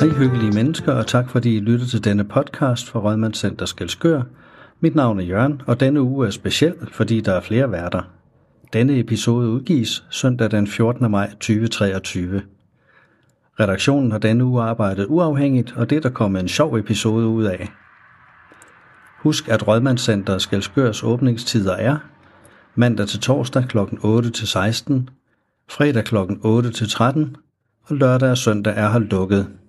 Hej hyggelige mennesker, og tak fordi I lytter til denne podcast fra Rødmandscenter Skelskør. Mit navn er Jørgen, og denne uge er speciel, fordi der er flere værter. Denne episode udgives søndag den 14. maj 2023. Redaktionen har denne uge arbejdet uafhængigt, og det er der kommet en sjov episode ud af. Husk, at Rødmandscenter Skelskørs åbningstider er mandag til torsdag kl. 8 til 16, fredag kl. 8 til 13, og lørdag og søndag er her lukket.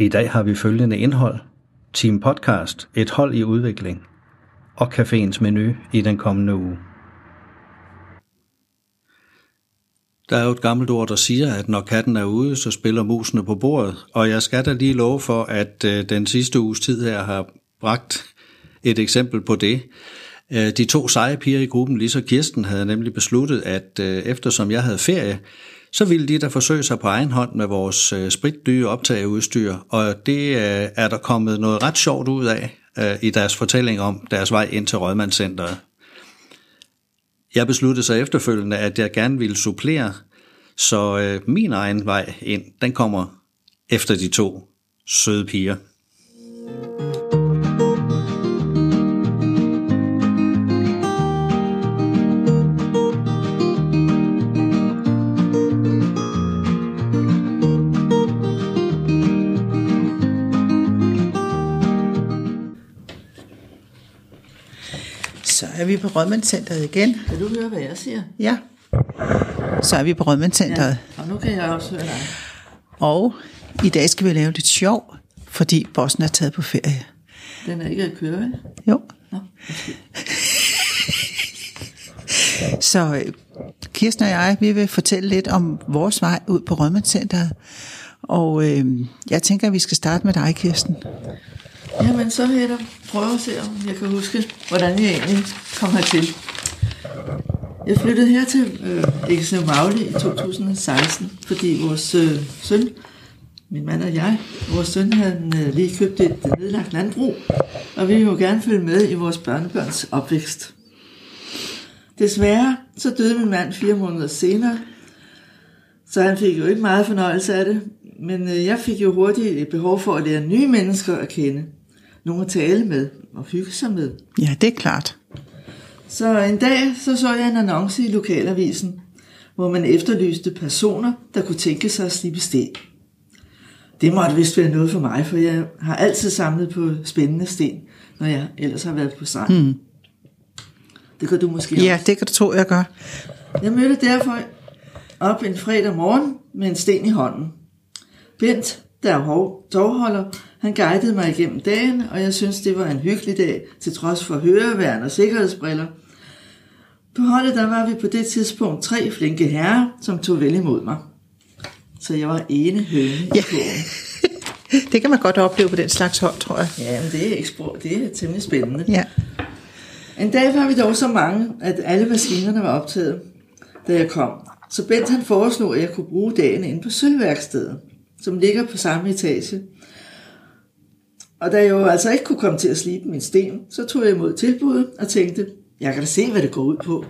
I dag har vi følgende indhold. Team Podcast, et hold i udvikling. Og caféens menu i den kommende uge. Der er jo et gammelt ord, der siger, at når katten er ude, så spiller musene på bordet. Og jeg skal da lige love for, at øh, den sidste uges tid her har bragt et eksempel på det. Øh, de to seje piger i gruppen, Lisa og Kirsten, havde nemlig besluttet, at øh, eftersom jeg havde ferie, så ville de da forsøge sig på egen hånd med vores spritdyre optageudstyr, og det er der kommet noget ret sjovt ud af i deres fortælling om deres vej ind til Rødmandscenteret. Jeg besluttede så efterfølgende, at jeg gerne ville supplere, så øh, min egen vej ind, den kommer efter de to søde piger. Så er vi på Rødmandscenteret igen. Kan du høre, hvad jeg siger? Ja. Så er vi på Rødmandscenteret. Ja. Og nu kan jeg også høre dig. Og i dag skal vi lave lidt sjov, fordi bossen er taget på ferie. Den er ikke at køre, vel? Jo. Nå. Så øh, Kirsten og jeg, vi vil fortælle lidt om vores vej ud på Rødmandscenteret. Og øh, jeg tænker, at vi skal starte med dig, Kirsten. Jamen, så vil jeg da prøve at se, om jeg kan huske, hvordan jeg egentlig kom hertil. Jeg flyttede her til øh, Ekeslev Magli i 2016, fordi vores øh, søn, min mand og jeg, vores søn havde øh, lige købt et øh, nedlagt landbrug, og vi ville jo gerne følge med i vores børnebørns opvækst. Desværre så døde min mand fire måneder senere, så han fik jo ikke meget fornøjelse af det, men øh, jeg fik jo hurtigt et behov for at lære nye mennesker at kende. Nogle at tale med og hygge sig med. Ja, det er klart. Så en dag så, så jeg en annonce i lokalavisen, hvor man efterlyste personer, der kunne tænke sig at slippe sten. Det måtte vist være noget for mig, for jeg har altid samlet på spændende sten, når jeg ellers har været på stranden. Mm. Det kan du måske Ja, også. det kan du tro, jeg gør. Jeg mødte derfor op en fredag morgen med en sten i hånden. Bent, der er tovholder, han guidede mig igennem dagen, og jeg synes, det var en hyggelig dag, til trods for høreværn og sikkerhedsbriller. På holdet der var vi på det tidspunkt tre flinke herrer, som tog vel imod mig. Så jeg var ene høne i Ja. Det kan man godt opleve på den slags hold, tror jeg. Ja, men det er, ekspro- det er temmelig spændende. Ja. En dag var vi dog så mange, at alle maskinerne var optaget, da jeg kom. Så Bent han foreslog, at jeg kunne bruge dagen inde på sølvværkstedet, som ligger på samme etage. Og da jeg jo altså ikke kunne komme til at slibe min sten, så tog jeg imod tilbuddet og tænkte, jeg kan da se, hvad det går ud på.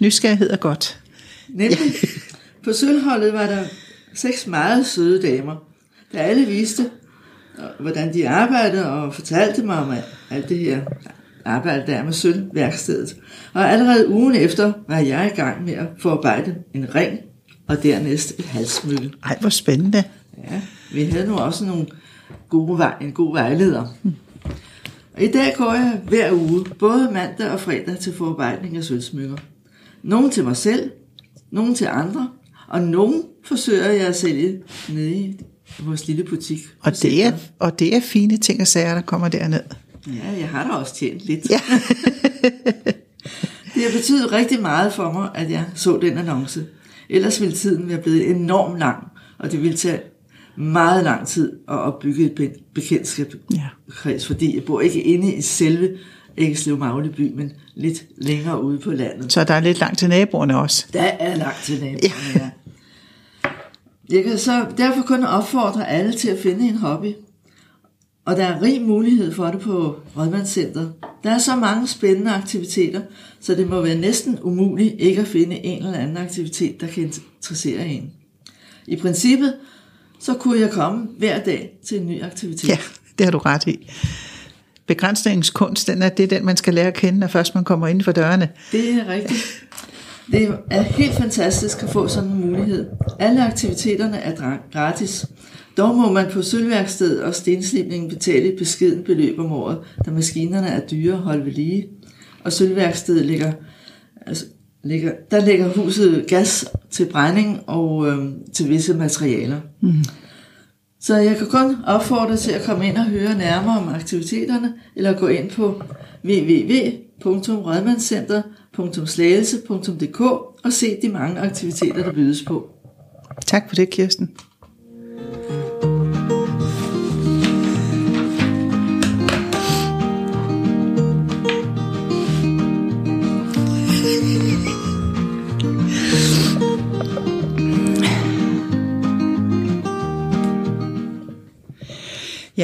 Nysgerrighed er godt. Nemlig, på sølvholdet var der seks meget søde damer, der alle viste, øh, hvordan de arbejdede og fortalte mig om alt det her arbejde der med sølvværkstedet. Og allerede ugen efter var jeg i gang med at forarbejde en ring og dernæst et halssmykke. Ej, hvor spændende. Ja, vi havde nu også nogle gode vej, en god vejleder. Og i dag går jeg hver uge, både mandag og fredag, til forarbejdning af sølvsmykker. Nogle til mig selv, nogle til andre, og nogle forsøger jeg at sælge nede i vores lille butik. Og det, er, og det er fine ting og sager, der kommer derned. Ja, jeg har da også tjent lidt. Ja. Det har betydet rigtig meget for mig, at jeg så den annonce. Ellers ville tiden være blevet enormt lang, og det ville tage meget lang tid at opbygge et be- bekendtskabskreds, fordi jeg bor ikke inde i selve Æggeslev Magleby, men lidt længere ude på landet. Så der er lidt langt til naboerne også. Der er langt til naboerne, ja. Jeg kan så derfor kun opfordre alle til at finde en hobby. Og der er rig mulighed for det på Rådmandscenteret. Der er så mange spændende aktiviteter, så det må være næsten umuligt ikke at finde en eller anden aktivitet, der kan interessere en. I princippet, så kunne jeg komme hver dag til en ny aktivitet. Ja, det har du ret i. Begrænsningskunst, den er, det den, man skal lære at kende, når først man kommer ind for dørene. Det er rigtigt. Det er helt fantastisk at få sådan en mulighed. Alle aktiviteterne er gratis. Dog må man på sølvværksted og stenslipningen betale et beskeden beløb om året, da maskinerne er dyre at holde ved lige. Og sølvværkstedet ligger, altså, ligger, der ligger huset gas til brænding og øh, til visse materialer. Mm. Så jeg kan kun opfordre til at komme ind og høre nærmere om aktiviteterne, eller gå ind på www.rødmandscenter.slagelse.dk og se de mange aktiviteter, der bydes på. Tak for det, Kirsten.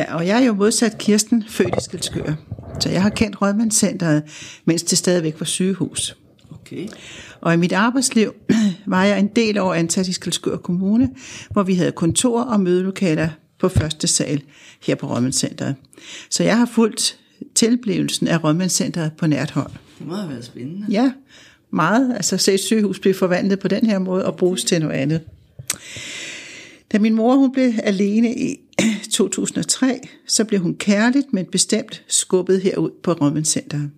Ja, og jeg er jo modsat Kirsten, født i Skilskør. Så jeg har kendt Rødmandscenteret, mens det stadigvæk var sygehus. Okay. Og i mit arbejdsliv var jeg en del år ansat i Skilskør Kommune, hvor vi havde kontor og mødelokaler på første sal her på Rødmandscenteret. Så jeg har fulgt tilblivelsen af Rødmandscenteret på nært hold. Det må have været spændende. Ja, meget. Altså se et sygehus blive forvandlet på den her måde og bruges til noget andet. Da min mor hun blev alene i 2003, så blev hun kærligt, men bestemt skubbet herud på Rødmandscenteret.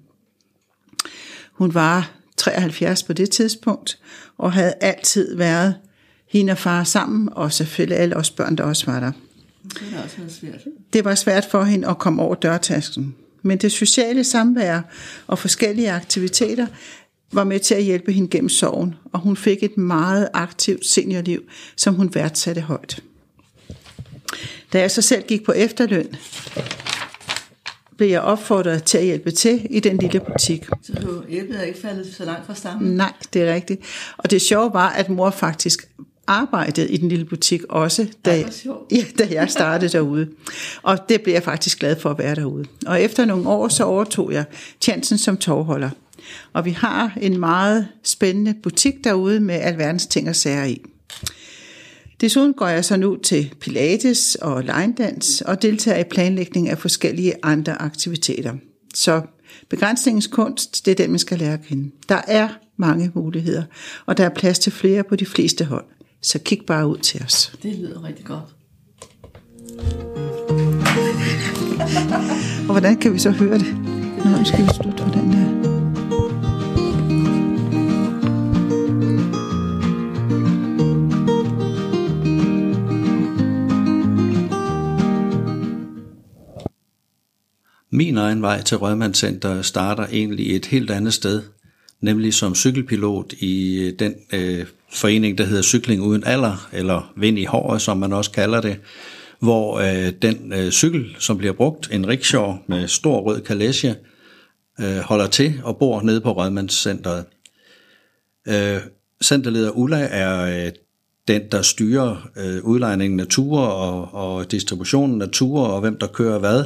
Hun var 73 på det tidspunkt, og havde altid været hende og far sammen, og selvfølgelig alle os børn, der også var der. Det var også svært. Det var svært for hende at komme over dørtasken. Men det sociale samvær og forskellige aktiviteter var med til at hjælpe hende gennem sorgen, og hun fik et meget aktivt seniorliv, som hun værdsatte højt. Da jeg så selv gik på efterløn, blev jeg opfordret til at hjælpe til i den lille butik. Så æblet er ikke faldet så langt fra stammen? Nej, det er rigtigt. Og det sjove var, at mor faktisk arbejdede i den lille butik også, da, ja, da jeg startede derude. Og det blev jeg faktisk glad for at være derude. Og efter nogle år, så overtog jeg chancen som tovholder. Og vi har en meget spændende butik derude med alverdens ting og sager i. Desuden går jeg så nu til pilates og linedans og deltager i planlægning af forskellige andre aktiviteter. Så begrænsningens kunst, det er den, man skal lære at kende. Der er mange muligheder, og der er plads til flere på de fleste hold. Så kig bare ud til os. Det lyder rigtig godt. og hvordan kan vi så høre det? Nå, skal vi slutte på den Min egen vej til Rødmandscenter starter egentlig et helt andet sted, nemlig som cykelpilot i øh, den øh, forening, der hedder Cykling Uden Alder, eller Vind i Håret, som man også kalder det, hvor øh, den øh, cykel, som bliver brugt, en rickshaw med stor rød kalesje, øh, holder til og bor nede på Rødmandscenteret. Øh, centerleder Ulla er øh, den, der styrer øh, udlejningen af ture og, og distributionen af ture og hvem der kører hvad,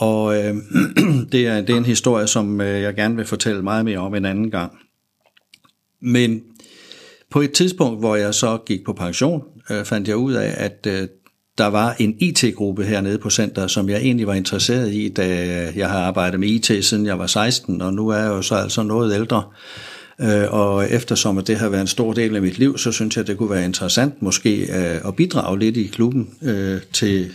og øh, det, er, det er en historie, som øh, jeg gerne vil fortælle meget mere om en anden gang. Men på et tidspunkt, hvor jeg så gik på pension, øh, fandt jeg ud af, at øh, der var en IT-gruppe hernede på center, som jeg egentlig var interesseret i, da jeg har arbejdet med IT siden jeg var 16, og nu er jeg jo så altså noget ældre. Øh, og eftersom det har været en stor del af mit liv, så synes jeg, det kunne være interessant måske øh, at bidrage lidt i klubben øh, til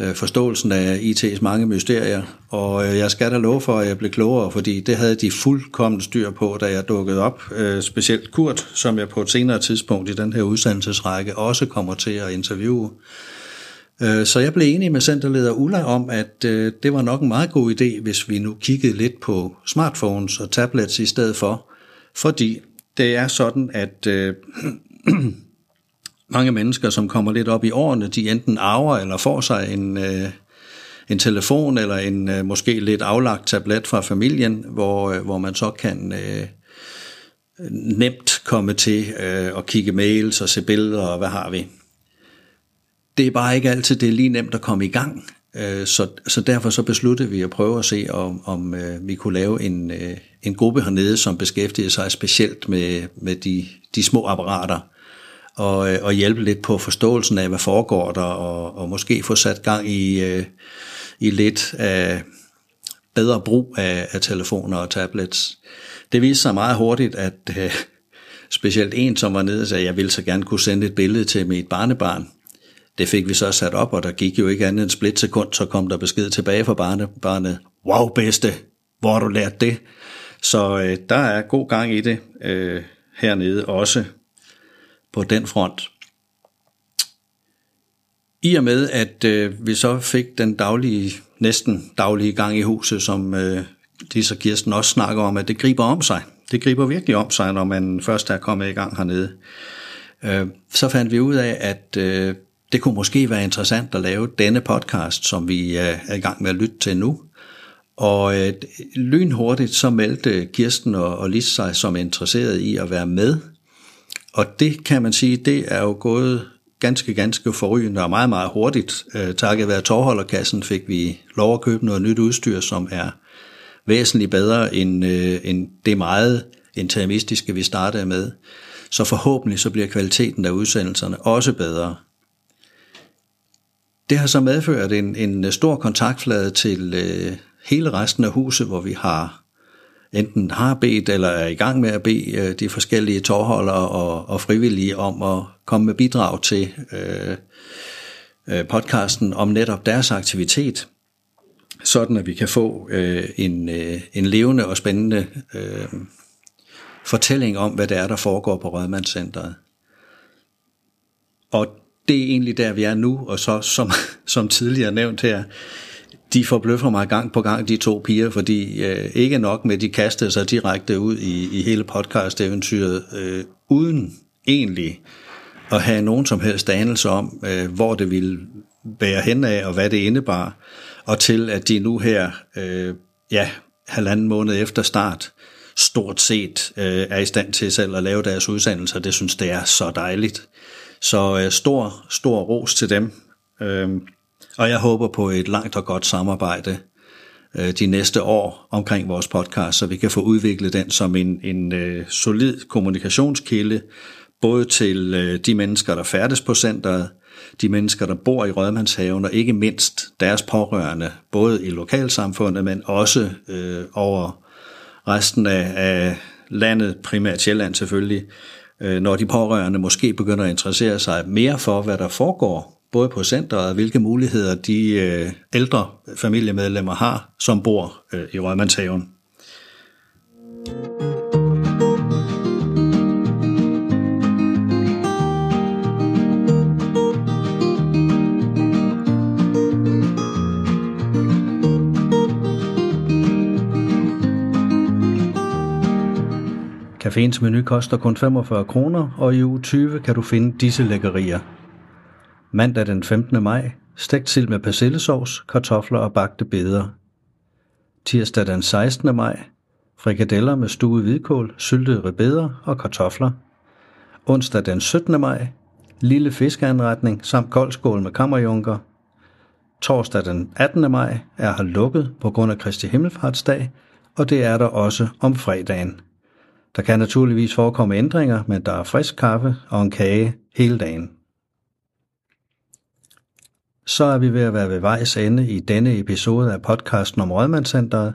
Øh, forståelsen af IT's mange mysterier, og øh, jeg skal da love for, at jeg blev klogere, fordi det havde de fuldkommen styr på, da jeg dukkede op. Øh, specielt Kurt, som jeg på et senere tidspunkt i den her udsendelsesrække også kommer til at interviewe. Så jeg blev enig med centerleder Ulla om, at det var nok en meget god idé, hvis vi nu kiggede lidt på smartphones og tablets i stedet for, fordi det er sådan, at mange mennesker, som kommer lidt op i årene, de enten arver eller får sig en, øh, en telefon eller en øh, måske lidt aflagt tablet fra familien, hvor, øh, hvor man så kan øh, nemt komme til øh, at kigge mails og se billeder og hvad har vi. Det er bare ikke altid det er lige nemt at komme i gang. Øh, så, så derfor så besluttede vi at prøve at se, om, om øh, vi kunne lave en, øh, en gruppe hernede, som beskæftigede sig specielt med, med de, de små apparater, og, øh, og hjælpe lidt på forståelsen af, hvad foregår der, og, og måske få sat gang i, øh, i lidt af bedre brug af, af telefoner og tablets. Det viste sig meget hurtigt, at øh, specielt en, som var nede sagde, at jeg ville så gerne kunne sende et billede til mit barnebarn, det fik vi så sat op, og der gik jo ikke andet end split sekund, så kom der besked tilbage fra barnebarnet. Wow, bedste, hvor har du lært det? Så øh, der er god gang i det øh, hernede også på den front. I og med, at øh, vi så fik den daglige, næsten daglige gang i huset, som øh, Lisa Kirsten også snakker om, at det griber om sig. Det griber virkelig om sig, når man først er kommet i gang hernede. Øh, så fandt vi ud af, at øh, det kunne måske være interessant at lave denne podcast, som vi øh, er i gang med at lytte til nu. Og øh, lynhurtigt så meldte Kirsten og, og Lis sig som interesseret i at være med. Og det kan man sige, det er jo gået ganske, ganske forrygende og meget, meget hurtigt. Øh, takket være tårholderkassen fik vi lov at købe noget nyt udstyr, som er væsentligt bedre end, øh, end det meget interimistiske, vi startede med. Så forhåbentlig så bliver kvaliteten af udsendelserne også bedre. Det har så medført en, en stor kontaktflade til øh, hele resten af huset, hvor vi har enten har bedt eller er i gang med at bede øh, de forskellige tårholdere og, og frivillige om at komme med bidrag til øh, øh, podcasten om netop deres aktivitet, sådan at vi kan få øh, en, øh, en levende og spændende øh, fortælling om, hvad det er, der foregår på Rødmandscenteret. Og det er egentlig der, vi er nu, og så som, som tidligere nævnt her, de forbløffer mig gang på gang, de to piger, fordi øh, ikke nok med, de kastede sig direkte ud i, i hele podcast-eventyret, øh, uden egentlig at have nogen som helst anelse om, øh, hvor det ville bære hen af, og hvad det indebar, og til at de nu her, øh, ja, halvanden måned efter start, stort set øh, er i stand til selv at lave deres udsendelser. Det synes det er så dejligt. Så øh, stor, stor ros til dem. Øh, og jeg håber på et langt og godt samarbejde øh, de næste år omkring vores podcast, så vi kan få udviklet den som en, en øh, solid kommunikationskilde, både til øh, de mennesker, der færdes på centret, de mennesker, der bor i Rødmandshaven, og ikke mindst deres pårørende, både i lokalsamfundet, men også øh, over resten af, af landet, primært Sjælland selvfølgelig, øh, når de pårørende måske begynder at interessere sig mere for, hvad der foregår, både på centret og hvilke muligheder de øh, ældre familiemedlemmer har, som bor øh, i Rødmandshaven. Caféens menu koster kun 45 kroner, og i uge 20 kan du finde disse lækkerier. Mandag den 15. maj, stegt sild med persillesovs, kartofler og bagte beder. Tirsdag den 16. maj, frikadeller med stuet hvidkål, syltede ribeder og kartofler. Onsdag den 17. maj, lille fiskeanretning samt koldskål med kammerjunker. Torsdag den 18. maj er her lukket på grund af Kristi Himmelfartsdag, og det er der også om fredagen. Der kan naturligvis forekomme ændringer, men der er frisk kaffe og en kage hele dagen. Så er vi ved at være ved vejs ende i denne episode af podcasten om Rødmandscenteret,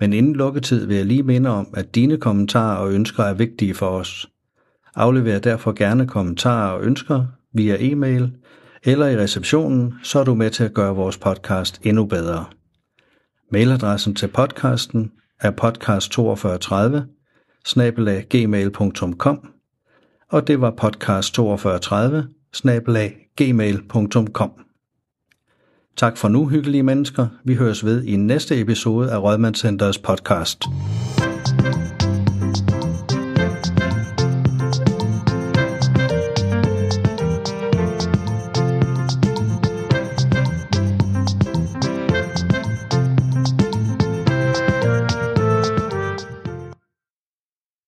men inden lukketid vil jeg lige minde om, at dine kommentarer og ønsker er vigtige for os. Aflever derfor gerne kommentarer og ønsker via e-mail eller i receptionen, så er du med til at gøre vores podcast endnu bedre. Mailadressen til podcasten er podcast 4230 snabelag gmail.com og det var podcast 4230 snabelag gmail.com. Tak for nu, hyggelige mennesker. Vi høres ved i næste episode af Rødmandscenterets podcast.